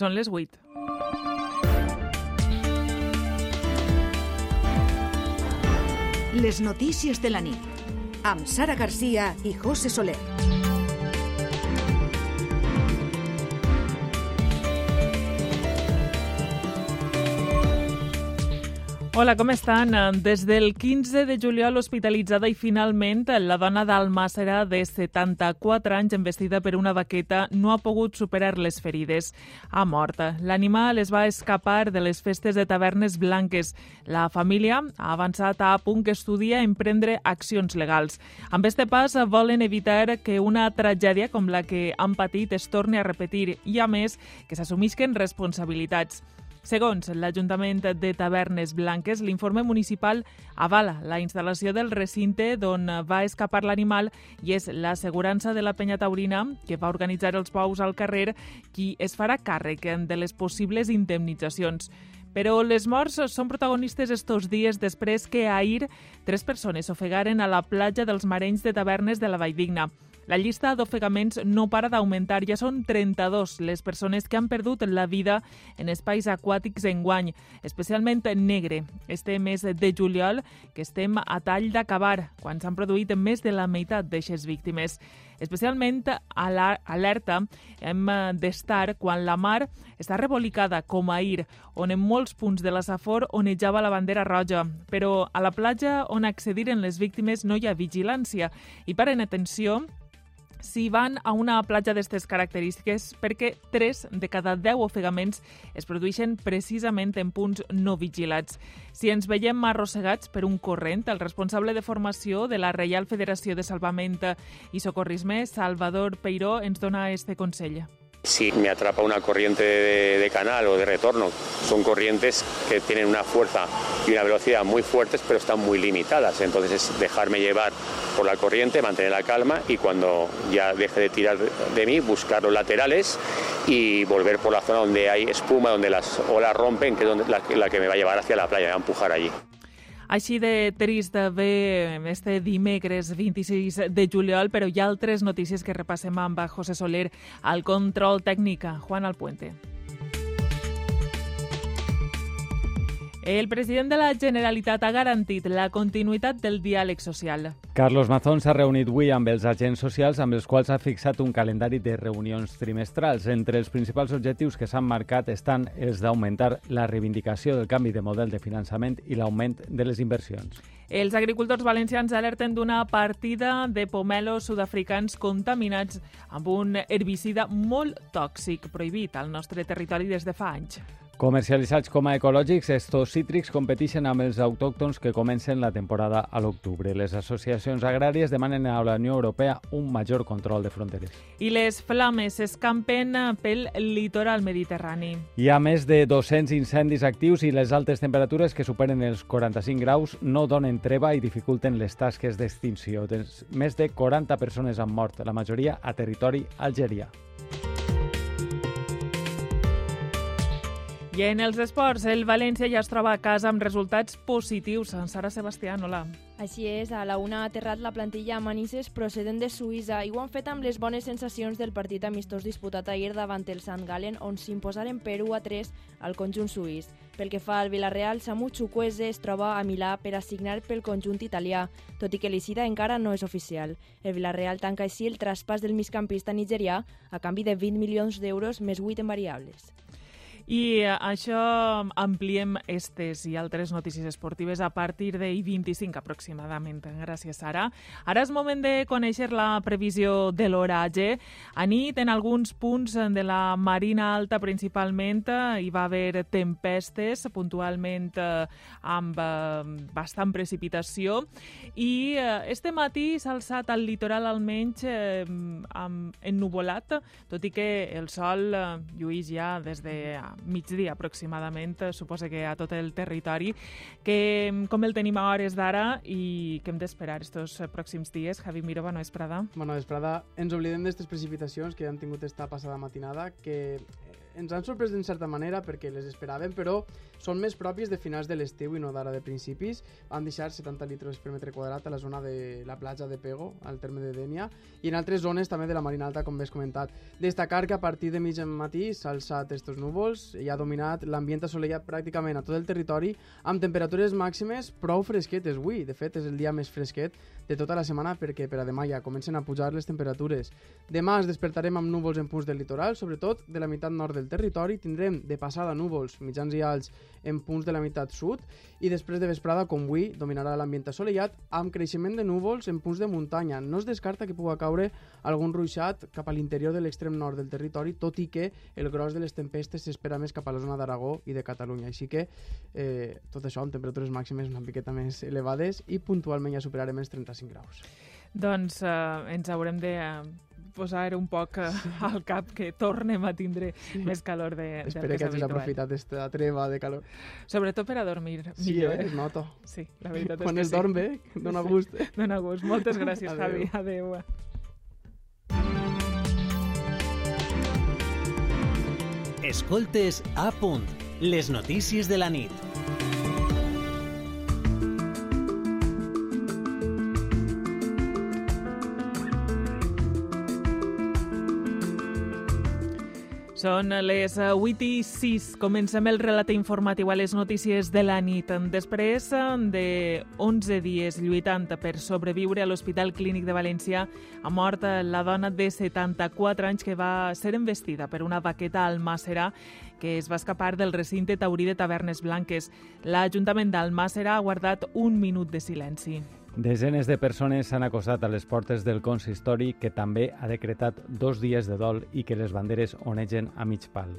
Són les 8. Les notícies de la nit amb Sara Garcia i José Soler. Hola, com estan? Des del 15 de juliol hospitalitzada i finalment la dona d'Almàcera de 74 anys embestida per una baqueta no ha pogut superar les ferides. Ha mort. L'animal es va escapar de les festes de tavernes blanques. La família ha avançat a punt que estudia emprendre accions legals. Amb este pas volen evitar que una tragèdia com la que han patit es torni a repetir i, a més, que s'assumisquen responsabilitats. Segons l'Ajuntament de Tavernes Blanques, l'informe municipal avala la instal·lació del recinte d'on va escapar l'animal i és l'assegurança de la penya taurina que va organitzar els pous al carrer qui es farà càrrec de les possibles indemnitzacions. Però les morts són protagonistes estos dies després que ahir tres persones s'ofegaren a la platja dels Marenys de Tavernes de la Valldigna. La llista d'ofegaments no para d'augmentar. Ja són 32 les persones que han perdut la vida en espais aquàtics en guany, especialment en negre. Este mes de juliol, que estem a tall d'acabar, quan s'han produït més de la meitat d'aixes víctimes. Especialment alerta hem d'estar quan la mar està revolicada com ahir, on en molts punts de la Safor onejava la bandera roja. Però a la platja on accediren les víctimes no hi ha vigilància i paren atenció si van a una platja d'aquestes característiques perquè 3 de cada 10 ofegaments es produeixen precisament en punts no vigilats. Si ens veiem arrossegats per un corrent, el responsable de formació de la Reial Federació de Salvament i Socorrisme, Salvador Peiró, ens dona este consell. Si me atrapa una corriente de, canal o de retorno, son corrientes que tienen una fuerza y una velocidad muy fuertes, pero están muy limitadas. Entonces es dejarme llevar por la corriente, mantener la calma y cuando ya deje de tirar de mí, buscar los laterales y volver por la zona donde hay espuma, donde las olas rompen, que es donde, la, la que me va a llevar hacia la playa, me va a empujar allí. Així de trist ve este dimecres 26 de juliol, però hi ha altres notícies que repassem amb José Soler al control tècnic, Juan Alpuente. El president de la Generalitat ha garantit la continuïtat del diàleg social. Carlos Mazón s'ha reunit avui amb els agents socials amb els quals ha fixat un calendari de reunions trimestrals. Entre els principals objectius que s'han marcat estan els d'augmentar la reivindicació del canvi de model de finançament i l'augment de les inversions. Els agricultors valencians alerten d'una partida de pomelos sud-africans contaminats amb un herbicida molt tòxic prohibit al nostre territori des de fa anys. Comercialitzats com a ecològics, estos cítrics competeixen amb els autòctons que comencen la temporada a l'octubre. Les associacions agràries demanen a la Unió Europea un major control de fronteres. I les flames s'escampen pel litoral mediterrani. Hi ha més de 200 incendis actius i les altes temperatures que superen els 45 graus no donen treva i dificulten les tasques d'extinció. Més de 40 persones han mort, la majoria a territori algerià. I en els esports, el València ja es troba a casa amb resultats positius. En Sara Sebastián, hola. Així és, a la una ha aterrat la plantilla a Manises procedent de Suïssa i ho han fet amb les bones sensacions del partit amistós disputat ahir davant el Sant Galen on s'imposaren per 1 a 3 al conjunt suís. Pel que fa al Villarreal, Samu Chukwueze es troba a Milà per assignar pel conjunt italià, tot i que l'Icida encara no és oficial. El Villarreal tanca així el traspàs del migcampista nigerià a canvi de 20 milions d'euros més 8 en variables. I això ampliem estes i altres notícies esportives a partir de 25 aproximadament. Gràcies, Sara. Ara és moment de conèixer la previsió de l'oratge. A nit, en alguns punts de la Marina Alta, principalment, hi va haver tempestes, puntualment amb bastant precipitació. I este matí s'ha alçat al litoral almenys amb ennuvolat, tot i que el sol lluís ja des de migdia aproximadament, suposa que a tot el territori, que com el tenim a hores d'ara i que hem d'esperar estos pròxims dies. Javi Miro, bona vesprada. Bona vesprada. Ens oblidem d'aquestes precipitacions que han tingut esta passada matinada, que ens han sorprès d'en certa manera perquè les esperàvem, però són més pròpies de finals de l'estiu i no d'ara de principis. Van deixar 70 litres per metre quadrat a la zona de la platja de Pego, al terme de Dènia, i en altres zones també de la Marina Alta, com has comentat. Destacar que a partir de mig matí s'ha alçat estos núvols i ha dominat l'ambient assolellat pràcticament a tot el territori amb temperatures màximes prou fresquetes avui. De fet, és el dia més fresquet de tota la setmana perquè per a demà ja comencen a pujar les temperatures. Demà es despertarem amb núvols en punts del litoral, sobretot de la meitat nord del territori. Tindrem de passada núvols mitjans i alts en punts de la meitat sud i després de vesprada, com avui, dominarà l'ambient assolellat amb creixement de núvols en punts de muntanya. No es descarta que pugui caure algun ruixat cap a l'interior de l'extrem nord del territori, tot i que el gros de les tempestes s'espera més cap a la zona d'Aragó i de Catalunya. Així que eh, tot això amb temperatures màximes una miqueta més elevades i puntualment ja superarem els 35 graus. Doncs eh, ens haurem de eh, posar un poc eh, al cap que tornem a tindre sí. més calor de, Espero del que, que hagis habitual. aprofitat aquesta treva de calor. Sobretot per a dormir. Sí, millor, eh? Es noto. Sí, la veritat Quan és es que dorm bé, dona gust. sí. Dóna gust. Moltes gràcies, Adéu. Javi. Adéu. Escoltes a punt. Les notícies de la nit. Són les eh, 8 i 6. Comencem el relat informatiu a les notícies de la nit. Després eh, de 11 dies lluitant per sobreviure a l'Hospital Clínic de València, ha mort eh, la dona de 74 anys que va ser investida per una vaqueta almàcera que es va escapar del recinte taurí de Tavernes Blanques. L'Ajuntament d'Almàcera ha guardat un minut de silenci. Desenes de persones s'han acostat a les portes del consistori que també ha decretat dos dies de dol i que les banderes onegen a mig pal.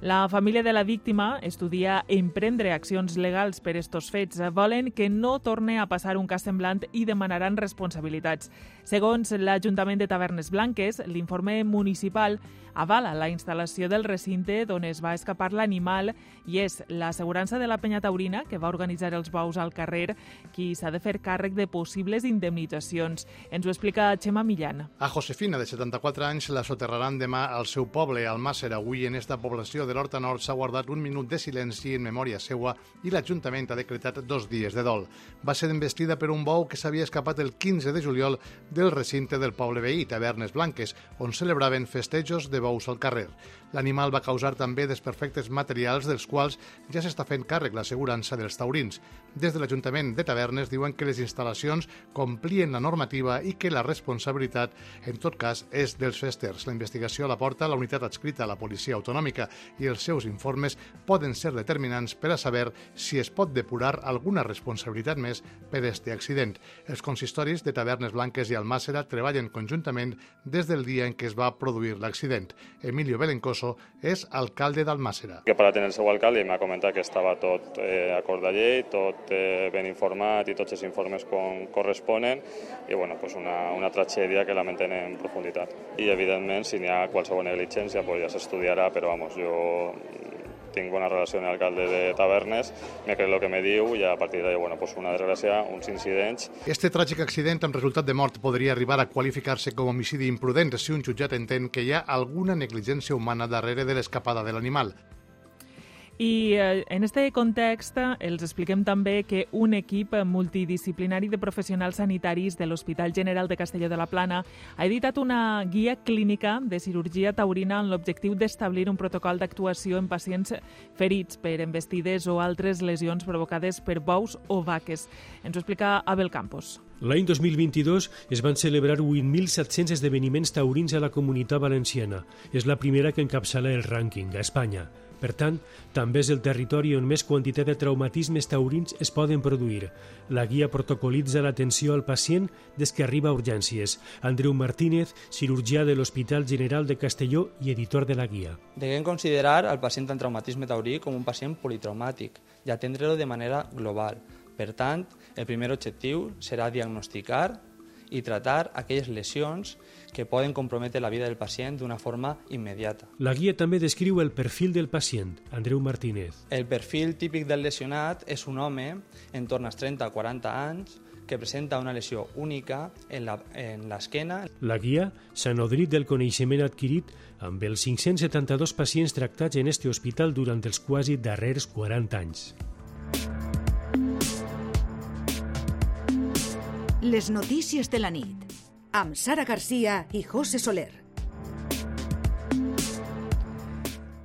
La família de la víctima estudia emprendre accions legals per estos fets. Volen que no torne a passar un cas semblant i demanaran responsabilitats. Segons l'Ajuntament de Tavernes Blanques, l'informe municipal avala la instal·lació del recinte d'on es va escapar l'animal i és l'assegurança de la penya taurina, que va organitzar els bous al carrer, qui s'ha de fer càrrec de possibles indemnitzacions. Ens ho explica Xema Millán. A Josefina, de 74 anys, la soterraran demà al seu poble, al Màcer. Avui, en esta població de l'Horta Nord, s'ha guardat un minut de silenci en memòria seua i l'Ajuntament ha decretat dos dies de dol. Va ser investida per un bou que s'havia escapat el 15 de juliol del recinte del poble veí, Tavernes Blanques, on celebraven festejos de bous al carrer. L'animal va causar també desperfectes materials dels quals ja s'està fent càrrec l'assegurança dels taurins. Des de l'Ajuntament de Tavernes diuen que les instal·lacions complien la normativa i que la responsabilitat, en tot cas, és dels festers. La investigació la porta la unitat adscrita a la Policia Autonòmica i els seus informes poden ser determinants per a saber si es pot depurar alguna responsabilitat més per este accident. Els consistoris de Tavernes Blanques i Almàcera treballen conjuntament des del dia en què es va produir l'accident. Emilio Belencoso és alcalde d'Almàcera. que parat en el seu alcalde i m'ha comentat que estava tot eh, acord de llei, tot eh, ben informat i tots els informes com corresponen i bueno, pues una, una tragèdia que lamentem en profunditat. I evidentment si n'hi ha qualsevol negligència pues ja s'estudiarà, però vamos, jo tinc bona relació amb l'alcalde de Tavernes, me crec el que me diu i a partir d'ahí, bueno, pues una desgràcia, uns incidents Este tràgic accident amb resultat de mort podria arribar a qualificar-se com homicidi imprudent si un jutjat entén que hi ha alguna negligència humana darrere de l'escapada de l'animal. I eh, en este context els expliquem també que un equip multidisciplinari de professionals sanitaris de l'Hospital General de Castelló de la Plana ha editat una guia clínica de cirurgia taurina amb l'objectiu d'establir un protocol d'actuació en pacients ferits per embestides o altres lesions provocades per bous o vaques. Ens ho explica Abel Campos. L'any 2022 es van celebrar 8.700 esdeveniments taurins a la comunitat valenciana. És la primera que encapçala el rànquing a Espanya. Per tant, també és el territori on més quantitat de traumatismes taurins es poden produir. La guia protocolitza l'atenció al pacient des que arriba a urgències. Andreu Martínez, cirurgià de l'Hospital General de Castelló i editor de la guia. Deguem considerar el pacient amb traumatisme taurí com un pacient politraumàtic i atendre-lo de manera global. Per tant, el primer objectiu serà diagnosticar i tratar aquelles lesions que poden comprometre la vida del pacient d'una forma immediata. La guia també descriu el perfil del pacient, Andreu Martínez. El perfil típic del lesionat és un home en torn als 30 a 40 anys que presenta una lesió única en la- en l'esquena. La guia s'ha nodrit del coneixement adquirit amb els 572 pacients tractats en este hospital durant els quasi darrers 40 anys. Les notícies de la nit. Amb Sara Garcia i José Soler.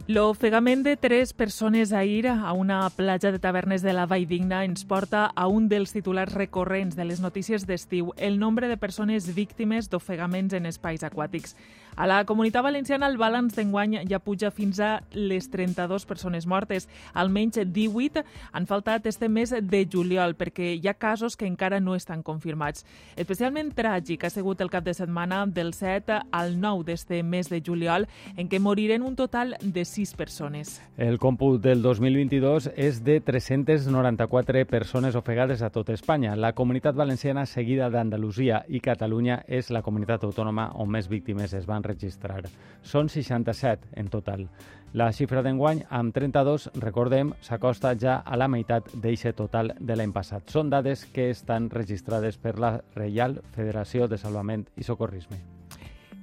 L'ofegament de tres persones ahir a una platja de tavernes de la Valldigna ens porta a un dels titulars recurrents de les notícies d'estiu, el nombre de persones víctimes d'ofegaments en espais aquàtics. A la comunitat valenciana el balanç d'enguany ja puja fins a les 32 persones mortes. Almenys 18 han faltat este mes de juliol perquè hi ha casos que encara no estan confirmats. Especialment tràgic ha sigut el cap de setmana del 7 al 9 d'este mes de juliol en què moriren un total de 6 persones. El còmput del 2022 és de 394 persones ofegades a tot Espanya. La comunitat valenciana, seguida d'Andalusia i Catalunya, és la comunitat autònoma on més víctimes es van registrar. Són 67 en total. La xifra d'enguany, amb 32, recordem, s'acosta ja a la meitat d'eixe total de l'any passat. Són dades que estan registrades per la Reial Federació de Salvament i Socorrisme.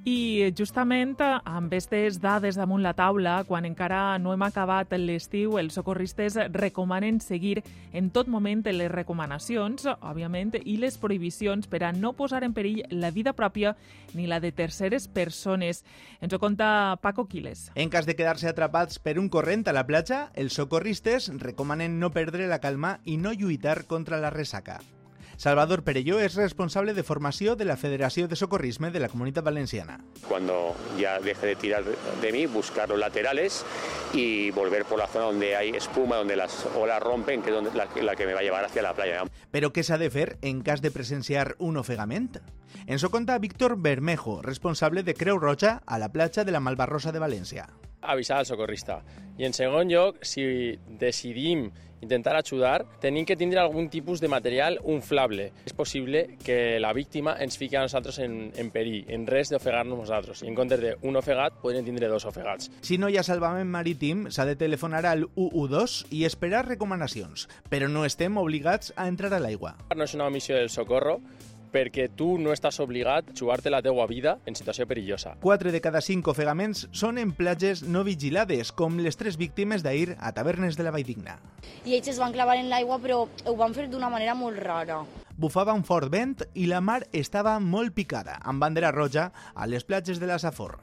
I justament amb aquestes dades damunt la taula, quan encara no hem acabat l'estiu, els socorristes recomanen seguir en tot moment les recomanacions, òbviament, i les prohibicions per a no posar en perill la vida pròpia ni la de terceres persones. Ens ho conta Paco Quiles. En cas de quedar-se atrapats per un corrent a la platja, els socorristes recomanen no perdre la calma i no lluitar contra la ressaca. Salvador Perelló es responsable de formació de la Federació de Socorrisme de la Comunitat Valenciana. Cuando ya deje de tirar de mí, buscar los laterales y volver por la zona donde hay espuma, donde las olas rompen, que es donde, la, la que me va a llevar hacia la playa. Però què s'ha de fer en cas de presenciar un ofegament? Ens ho conta Víctor Bermejo, responsable de Creu Roja a la platja de la Malvarrosa de València. Avisar al socorrista. I en segon lloc, si decidim intentar ajudar, tenim que tindre algun tipus de material unflable. És possible que la víctima ens fiqui a nosaltres en, en perill, en res d'ofegar-nos nosaltres. I en comptes d'un ofegat, podríem tindre dos ofegats. Si no hi ha salvament marítim, s'ha de telefonar al 112 i esperar recomanacions, però no estem obligats a entrar a l'aigua. No és una missió del socorro, perquè tu no estàs obligat a jugar-te la teua vida en situació perillosa. 4 de cada 5 ofegaments són en platges no vigilades, com les tres víctimes d'ahir a Tavernes de la Valldigna. i ells es van clavar en l'aigua però ho van fer d'una manera molt rara. Bufava un fort vent i la mar estava molt picada, amb bandera roja a les platges de la Safor.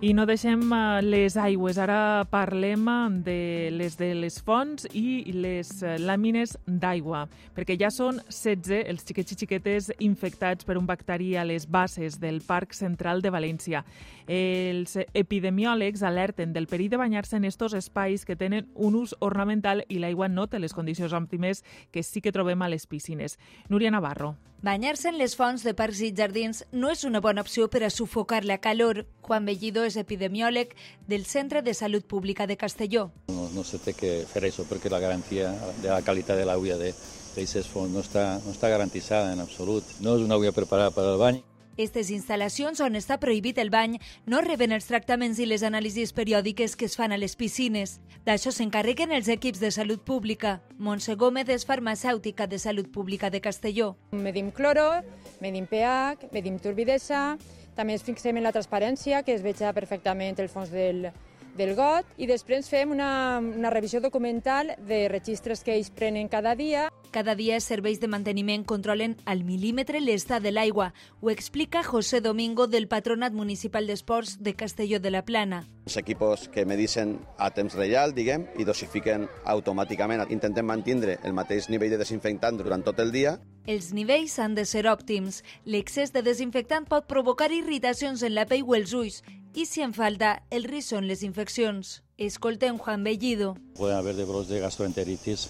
I no deixem eh, les aigües, ara parlem eh, de les de les fonts i les eh, làmines d'aigua, perquè ja són 16 els xiquets i xiquetes infectats per un bacteri a les bases del Parc Central de València. Els epidemiòlegs alerten del perill de banyar-se en estos espais que tenen un ús ornamental i l'aigua no té les condicions òptimes que sí que trobem a les piscines. Núria Navarro. Banyar-se en les fonts de parcs i jardins no és una bona opció per a sufocar la calor. Juan Bellido és epidemiòleg del Centre de Salut Pública de Castelló. No, no se té que fer això perquè la garantia de la qualitat de l'aigua de d'aquestes fonts no està, no està garantitzada en absolut. No és una aigua preparada per al bany. Aquestes instal·lacions on està prohibit el bany no reben els tractaments i les anàlisis periòdiques que es fan a les piscines. D'això s'encarreguen els equips de salut pública. Montse Gómez és farmacèutica de Salut Pública de Castelló. Medim cloro, medim pH, medim turbidesa, també ens fixem en la transparència, que es veja perfectament el fons del, del got, i després fem una, una revisió documental de registres que ells prenen cada dia. Cada dia els serveis de manteniment controlen al mil·límetre l'estat de l'aigua. Ho explica José Domingo del Patronat Municipal d'Esports de Castelló de la Plana. Els equipos que medicen a temps real, diguem, i dosifiquen automàticament. Intentem mantenir el mateix nivell de desinfectant durant tot el dia. Els nivells han de ser òptims. L'excés de desinfectant pot provocar irritacions en la pell o els ulls i, si en falta, el risc són les infeccions. Escoltem Juan Bellido. Poden haver de brots de gastroenteritis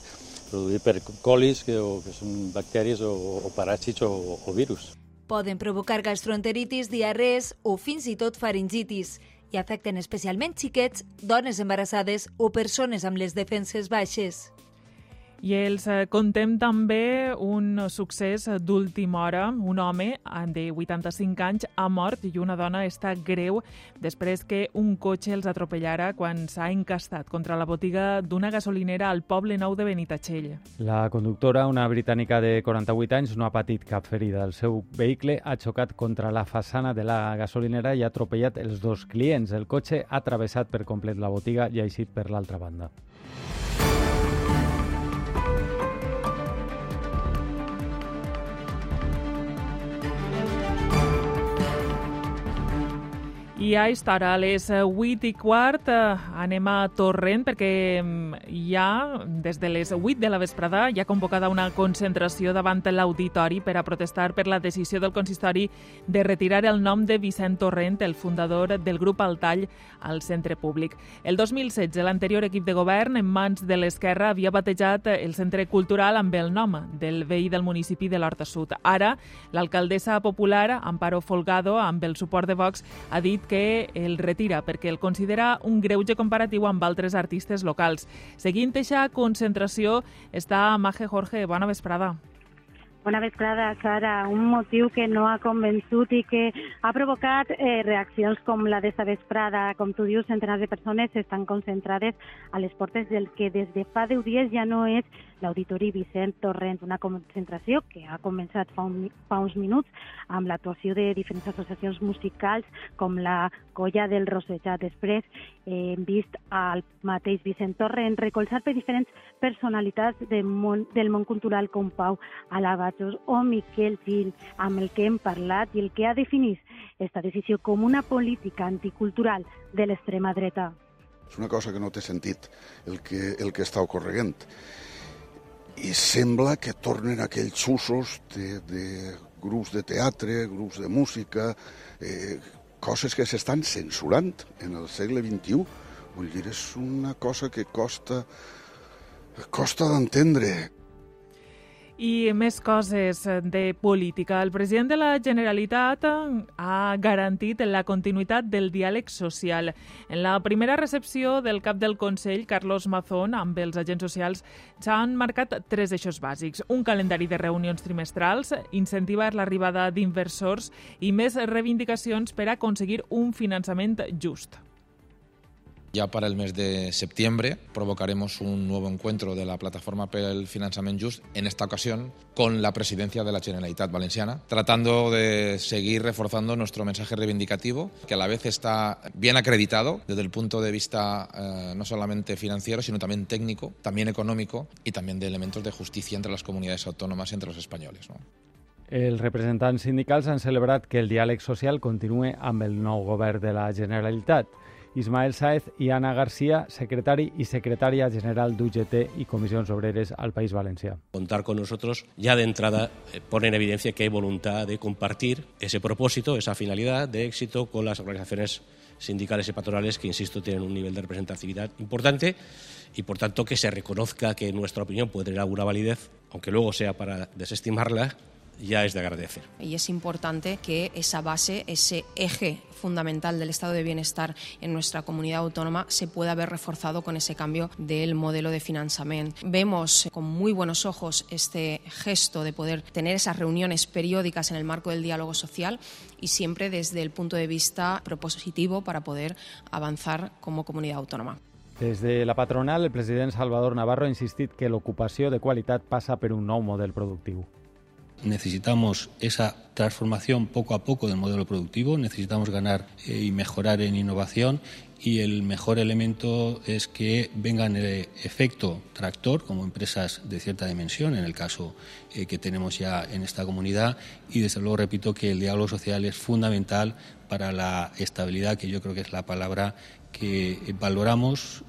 produït per colis, que, o, que són bacteris o, o paràsits o, o virus. Poden provocar gastroenteritis, diarrees o fins i tot faringitis i afecten especialment xiquets, dones embarassades o persones amb les defenses baixes. I els eh, contem també un succés d'última hora. Un home de 85 anys ha mort i una dona està greu després que un cotxe els atropellara quan s'ha encastat contra la botiga d'una gasolinera al poble nou de Benitatxell. La conductora, una britànica de 48 anys, no ha patit cap ferida. El seu vehicle ha xocat contra la façana de la gasolinera i ha atropellat els dos clients. El cotxe ha travessat per complet la botiga i ha eixit per l'altra banda. I a esta hora, a les 8 i quart, eh, anem a Torrent perquè ja, mm, des de les 8 de la vesprada, hi ha convocada una concentració davant l'auditori per a protestar per la decisió del consistori de retirar el nom de Vicent Torrent, el fundador del grup Altall, al centre públic. El 2016, l'anterior equip de govern, en mans de l'Esquerra, havia batejat el centre cultural amb el nom del veí del municipi de l'Horta Sud. Ara, l'alcaldessa popular, Amparo Folgado, amb el suport de Vox, ha dit que el retira perquè el considera un greuge comparatiu amb altres artistes locals. Seguint aquesta concentració està Maje Jorge. Bona vesprada. Bona vesprada, Sara. Un motiu que no ha convençut i que ha provocat eh, reaccions com la d'esta vesprada. Com tu dius, centenars de persones estan concentrades a les portes del que des de fa 10 dies ja no és l'Auditori Vicent Torrent, una concentració que ha començat fa, un, fa uns minuts amb l'actuació de diferents associacions musicals com la Colla del Rosejat. Després hem vist al mateix Vicent Torrent recolzat per diferents personalitats del món, del món cultural com Pau Alabatos o Miquel Gil, amb el que hem parlat i el que ha definit aquesta decisió com una política anticultural de l'extrema dreta. És una cosa que no té sentit el que, el que està ocorrent i sembla que tornen aquells usos de, de grups de teatre, grups de música, eh, coses que s'estan censurant en el segle XXI. Vull dir, és una cosa que costa, costa d'entendre. I més coses de política. El president de la Generalitat ha garantit la continuïtat del diàleg social. En la primera recepció del cap del Consell, Carlos Mazón, amb els agents socials, s'han marcat tres eixos bàsics. Un calendari de reunions trimestrals, incentivar l'arribada d'inversors i més reivindicacions per aconseguir un finançament just. Ya para el mes de septiembre provocaremos un nuevo encuentro de la Plataforma per el Financiament Just, en esta ocasión con la presidencia de la Generalitat Valenciana, tratando de seguir reforzando nuestro mensaje reivindicativo, que a la vez está bien acreditado desde el punto de vista eh, no solamente financiero, sino también técnico, también económico y también de elementos de justicia entre las comunidades autónomas y entre los españoles. ¿no? Els representants sindicals han celebrat que el diàleg social continue amb el nou govern de la Generalitat. Ismael Saez i Ana García, secretari y secretaria general d'UGT y Comisiones Obreres al País Valencià. Contar con nosotros ya de entrada eh, pone en evidencia que hay voluntad de compartir ese propósito, esa finalidad de éxito con las organizaciones sindicales y patronales que, insisto, tienen un nivel de representatividad importante y, por tanto, que se reconozca que nuestra opinión puede tener alguna validez, aunque luego sea para desestimarla, ya es de agradecer. Y es importante que esa base, ese eje fundamental del estado de bienestar en nuestra comunidad autónoma se pueda ver reforzado con ese cambio del modelo de financiamiento. Vemos con muy buenos ojos este gesto de poder tener esas reuniones periódicas en el marco del diálogo social y siempre desde el punto de vista propositivo para poder avanzar como comunidad autónoma. Desde la patronal, el president Salvador Navarro ha insistit que l'ocupació de qualitat passa per un nou model productiu. Necesitamos esa transformación poco a poco del modelo productivo, necesitamos ganar eh, y mejorar en innovación y el mejor elemento es que vengan el efecto tractor como empresas de cierta dimensión, en el caso eh, que tenemos ya en esta comunidad, y desde luego repito que el diálogo social es fundamental para la estabilidad, que yo creo que es la palabra que valoramos.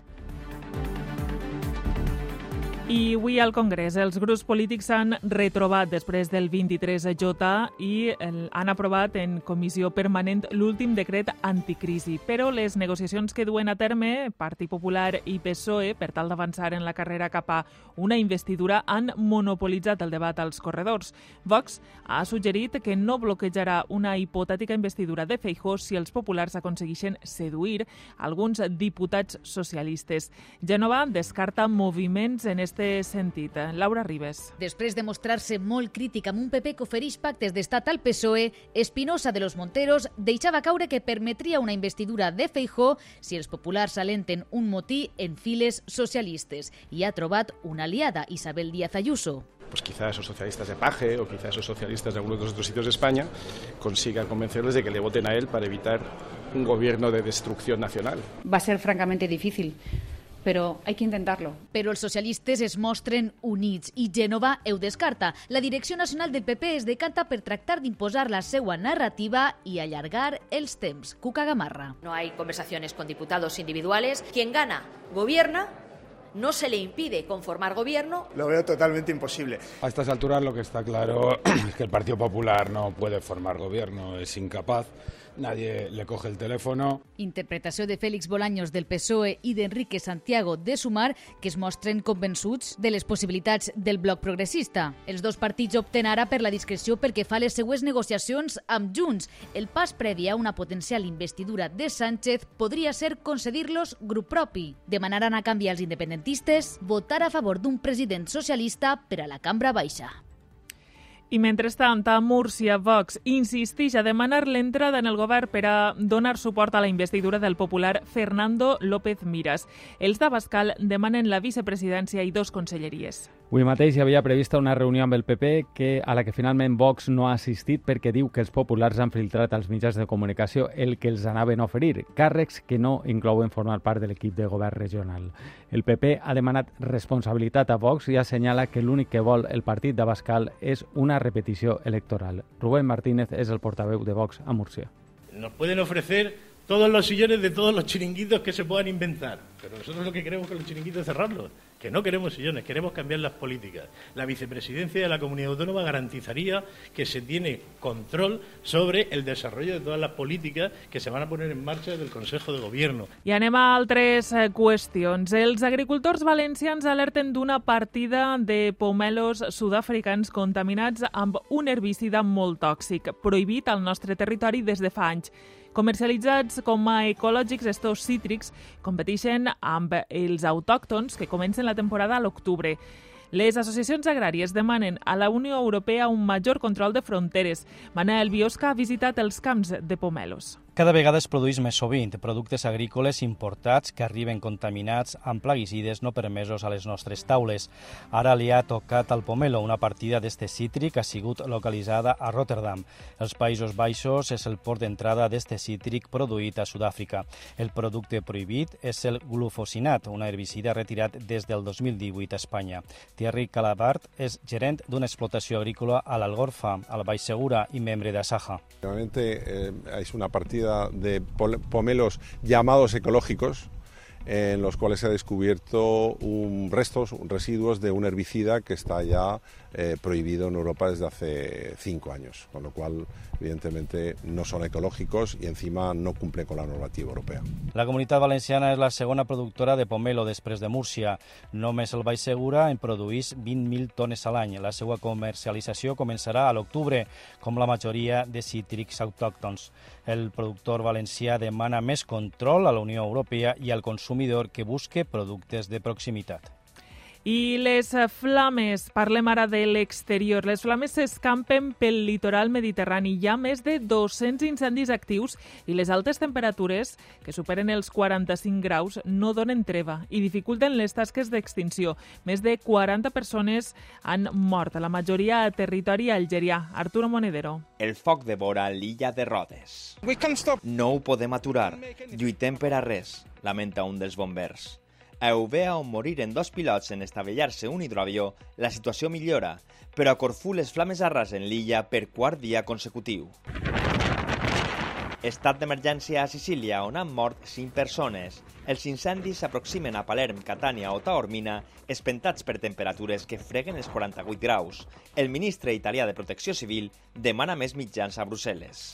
I avui al Congrés els grups polítics s'han retrobat després del 23J i han aprovat en comissió permanent l'últim decret anticrisi. Però les negociacions que duen a terme Partit Popular i PSOE per tal d'avançar en la carrera cap a una investidura han monopolitzat el debat als corredors. Vox ha suggerit que no bloquejarà una hipotètica investidura de Feijó si els populars aconsegueixen seduir alguns diputats socialistes. Genova descarta moviments en este este sentit. Laura Ribes. Després de mostrar-se molt crític amb un PP que ofereix pactes d'estat al PSOE, Espinosa de los Monteros deixava caure que permetria una investidura de Feijó si els populars alenten un motí en files socialistes i ha trobat una aliada, Isabel Díaz Ayuso pues quizá esos socialistas de Paje o quizá esos socialistas de algunos de los otros sitios de España consigan convencerles de que le voten a él para evitar un gobierno de destrucción nacional. Va a ser francamente difícil, però hay que intentarlo. Però els socialistes es mostren units i Gènova ho descarta. La direcció nacional del PP es decanta per tractar d'imposar la seva narrativa i allargar els temps. Cuca Gamarra. No hay conversaciones con diputados individuales. Quien gana, gobierna no se le impide conformar gobierno. Lo veo totalmente imposible. A estas alturas lo que está claro es que el Partido Popular no puede formar gobierno, es incapaz nadie le coge el teléfono. Interpretació de Félix Bolaños del PSOE i d'Enrique Santiago de Sumar, que es mostren convençuts de les possibilitats del bloc progressista. Els dos partits opten ara per la discreció perquè fa les seues negociacions amb Junts. El pas previ a una potencial investidura de Sánchez podria ser concedir-los grup propi. Demanaran a canvi als independentistes votar a favor d'un president socialista per a la cambra baixa. I mentrestant, a Múrcia, Vox insisteix a demanar l'entrada en el govern per a donar suport a la investidura del popular Fernando López Miras. Els d'Abascal demanen la vicepresidència i dos conselleries. Avui mateix hi havia prevista una reunió amb el PP que, a la que finalment Vox no ha assistit perquè diu que els populars han filtrat als mitjans de comunicació el que els anaven a oferir, càrrecs que no inclouen formar part de l'equip de govern regional. El PP ha demanat responsabilitat a Vox i assenyala que l'únic que vol el partit d'Abascal és una repetició electoral. Rubén Martínez és el portaveu de Vox a Múrcia. Nos pueden ofrecer todos los sillones de todos los chiringuitos que se puedan inventar, pero nosotros lo que queremos con los chiringuitos es cerrarlos que no queremos sillones, queremos cambiar las políticas. La vicepresidencia de la comunidad autónoma garantizaría que se tiene control sobre el desarrollo de todas las políticas que se van a poner en marcha del Consejo de Gobierno. I anem a altres eh, qüestions. Els agricultors valencians alerten d'una partida de pomelos sud-africans contaminats amb un herbicida molt tòxic, prohibit al nostre territori des de fa anys. Comercialitzats com a ecològics, estos cítrics competeixen amb els autòctons que comencen la temporada a l'octubre. Les associacions agràries demanen a la Unió Europea un major control de fronteres. Manel Biosca ha visitat els camps de pomelos. Cada vegada es produeix més sovint productes agrícoles importats que arriben contaminats amb plaguicides no permesos a les nostres taules. Ara li ha tocat al pomelo. Una partida d'este cítric ha sigut localitzada a Rotterdam. Els Països Baixos és el port d'entrada d'este cítric produït a Sud-àfrica. El producte prohibit és el glufosinat, una herbicida retirat des del 2018 a Espanya. Thierry Calabart és gerent d'una explotació agrícola a l'Algorfa, al Baix Segura i membre d'Asaja. Realmente eh, es una partida de pomelos llamados ecológicos, en los cuales se ha descubierto un, restos, residuos de un herbicida que está ya eh, prohibido en Europa desde hace cinco años, con lo cual evidentemente no son ecológicos y encima no cumplen con la normativa europea. La comunitat valenciana és la segona productora de pomelo després de Múrcia. Només el Baix Segura en produís 20.000 tones a l'any. La seva comercialització començarà a l'octubre, com la majoria de cítrics autòctons. El productor valencià demana més control a la Unió Europea i al consumidor que busque productes de proximitat. I les flames, parlem ara de l'exterior. Les flames s'escampen pel litoral mediterrani. Hi ha més de 200 incendis actius i les altes temperatures, que superen els 45 graus, no donen treva i dificulten les tasques d'extinció. Més de 40 persones han mort, la majoria a territori algerià. Arturo Monedero. El foc devora l'illa de Rodes. No ho podem aturar. Lluitem per a res, lamenta un dels bombers. A Eubea, on moriren dos pilots en estavellar-se un hidroavió, la situació millora, però a Corfú les flames arrasen l'illa per quart dia consecutiu. Estat d'emergència a Sicília, on han mort 5 persones. Els incendis s'aproximen a Palerm, Catània o Taormina, espentats per temperatures que freguen els 48 graus. El ministre italià de Protecció Civil demana més mitjans a Brussel·les.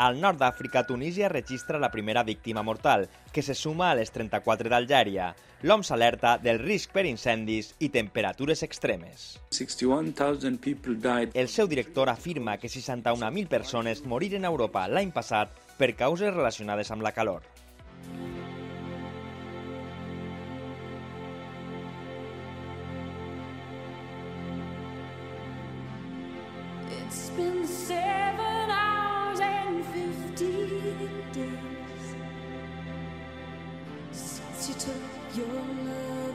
Al nord d'Àfrica, Tunísia registra la primera víctima mortal, que se suma a les 34 d'Algèria. L'OMS alerta del risc per incendis i temperatures extremes. El seu director afirma que 61.000 persones moriren a Europa l'any passat per causes relacionades amb la calor. It's been said your love.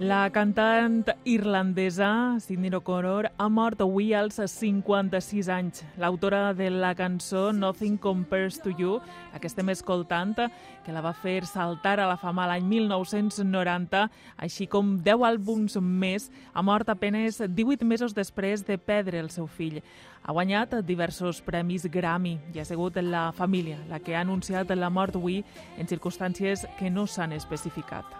La cantant irlandesa Sidney O'Connor ha mort avui als 56 anys. L'autora de la cançó Nothing Compares to You, la que estem escoltant, que la va fer saltar a la fama l'any 1990, així com 10 àlbums més, ha mort apenes 18 mesos després de perdre el seu fill. Ha guanyat diversos premis Grammy i ha sigut la família la que ha anunciat la mort avui en circumstàncies que no s'han especificat.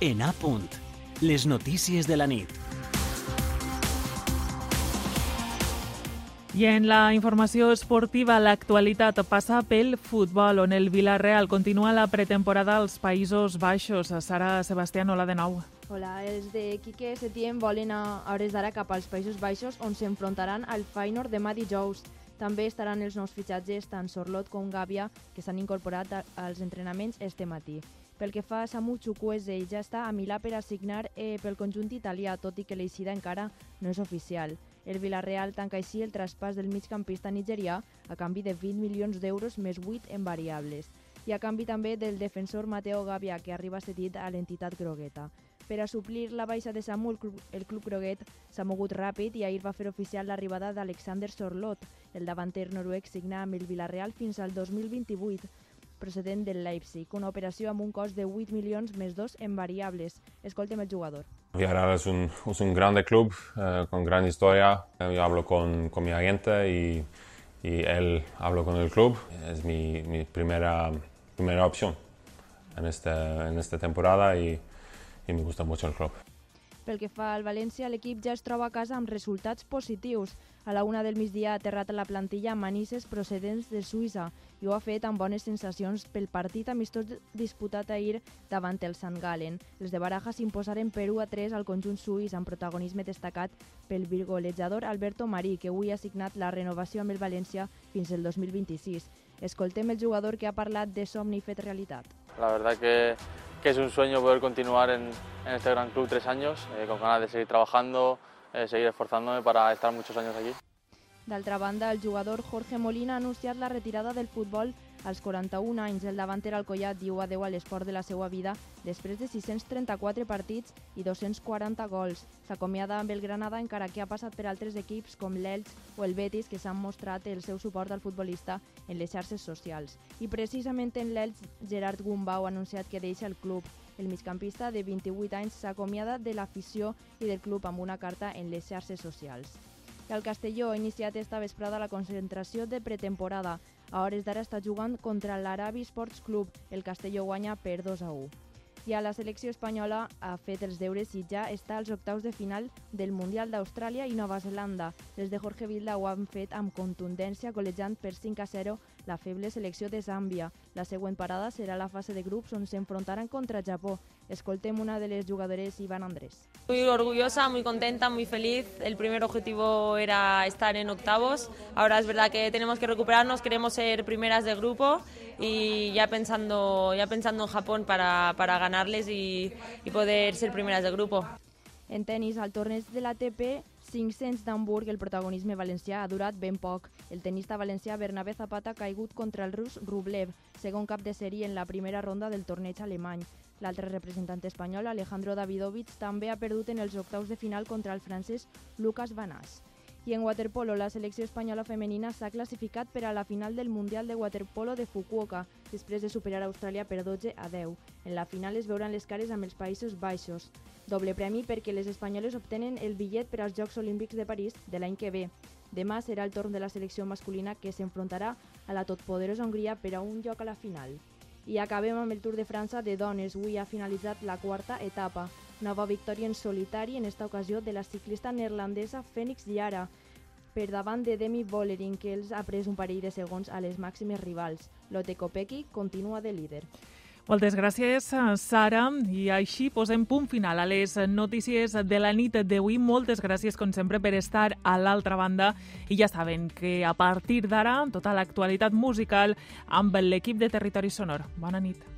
En A punt. Les notícies de la nit. I en la informació esportiva, l'actualitat passa pel futbol, on el Villarreal continua la pretemporada als Països Baixos. Sara Sebastián, hola de nou. Hola, els de Quique Setién volen a hores d'ara cap als Països Baixos, on s'enfrontaran al Feyenoord demà dijous. També estaran els nous fitxatges tant Sorlot com Gàbia, que s'han incorporat als entrenaments este matí. Pel que fa a Samu Chukwueze, ja està a Milà per assignar eh, pel conjunt italià, tot i que l'eixida encara no és oficial. El Villarreal tanca així el traspàs del migcampista nigerià a canvi de 20 milions d'euros més 8 en variables i a canvi també del defensor Mateo Gavia, que arriba cedit a l'entitat grogueta. Per a suplir la baixa de Samu, el club, el club groguet s'ha mogut ràpid i ahir va fer oficial l'arribada d'Alexander Sorlot. El davanter noruec signa amb el Villarreal fins al 2028 procedent del Leipzig, una operació amb un cost de 8 milions més 2 en variables. Escoltem el jugador. Villarreal es un, es un grande club eh, con gran historia. Yo hablo con, con mi agente y, y él habla con el club. Es mi, mi primera, primera opción en, este, en esta temporada y, y me gusta mucho el club. Pel que fa al València, l'equip ja es troba a casa amb resultats positius. A la una del migdia ha aterrat a la plantilla manises procedents de Suïssa i ho ha fet amb bones sensacions pel partit amistós disputat ahir davant el Sant Galen. Els de Baraja s'imposaren per 1 a 3 al conjunt suís amb protagonisme destacat pel virgolejador Alberto Marí, que avui ha signat la renovació amb el València fins el 2026. Escoltem el jugador que ha parlat de somni fet realitat. La verdad que, es un sueño poder continuar en, este gran club tres años, eh, con ganas de seguir trabajando, eh, seguir esforzándome para estar muchos años aquí. D'altra banda, el jugador Jorge Molina ha anunciat la retirada del futbol als 41 anys. El davanter Alcoyat diu adeu a l'esport de la seva vida després de 634 partits i 240 gols. S'acomiada amb el Granada encara que ha passat per altres equips com l'Elx o el Betis que s'han mostrat el seu suport al futbolista en les xarxes socials. I precisament en l'Elx, Gerard Gumbau ha anunciat que deixa el club. El migcampista de 28 anys s'acomiada de l'afició i del club amb una carta en les xarxes socials. El Castelló ha iniciat esta vesprada la concentració de pretemporada. A hores d'ara està jugant contra l'Arabi Sports Club. El Castelló guanya per 2 a 1. I a la selecció espanyola ha fet els deures i ja està als octaus de final del Mundial d'Austràlia i Nova Zelanda. Les de Jorge Vilda ho han fet amb contundència golejant per 5 a 0 la feble selecció de Zàmbia. La següent parada serà la fase de grups on s'enfrontaran contra Japó. Escoltem una de les jugadores, Iván Andrés. Muy orgullosa, muy contenta, muy feliz. El primer objetivo era estar en octavos. Ahora es verdad que tenemos que recuperarnos, queremos ser primeras de grupo y ya pensando, ya pensando en Japón para, para ganarles y, y poder ser primeras de grupo. En tenis, al torneig de l'ATP 500 d'Hamburg, el protagonisme valencià ha durat ben poc. El tenista valencià Bernabé Zapata ha caigut contra el rus Rublev, segon cap de sèrie en la primera ronda del torneig alemany. L'altre representant espanyol, Alejandro Davidovich, també ha perdut en els octaus de final contra el francès Lucas Vanàs. I en waterpolo, la selecció espanyola femenina s'ha classificat per a la final del Mundial de Waterpolo de Fukuoka, després de superar Austràlia per 12 a 10. En la final es veuran les cares amb els Països Baixos. Doble premi perquè les espanyoles obtenen el bitllet per als Jocs Olímpics de París de l'any que ve. Demà serà el torn de la selecció masculina que s'enfrontarà a la totpoderosa Hongria per a un lloc a la final. I acabem amb el Tour de França de dones. Avui ha finalitzat la quarta etapa. Nova victòria en solitari, en esta ocasió de la ciclista neerlandesa Fènix Yara, per davant de Demi Vollering, que els ha pres un parell de segons a les màximes rivals. Lotte Kopecky continua de líder. Moltes gràcies, Sara. I així posem punt final a les notícies de la nit d'avui. Moltes gràcies, com sempre, per estar a l'altra banda. I ja saben que a partir d'ara, tota l'actualitat musical amb l'equip de Territori Sonor. Bona nit.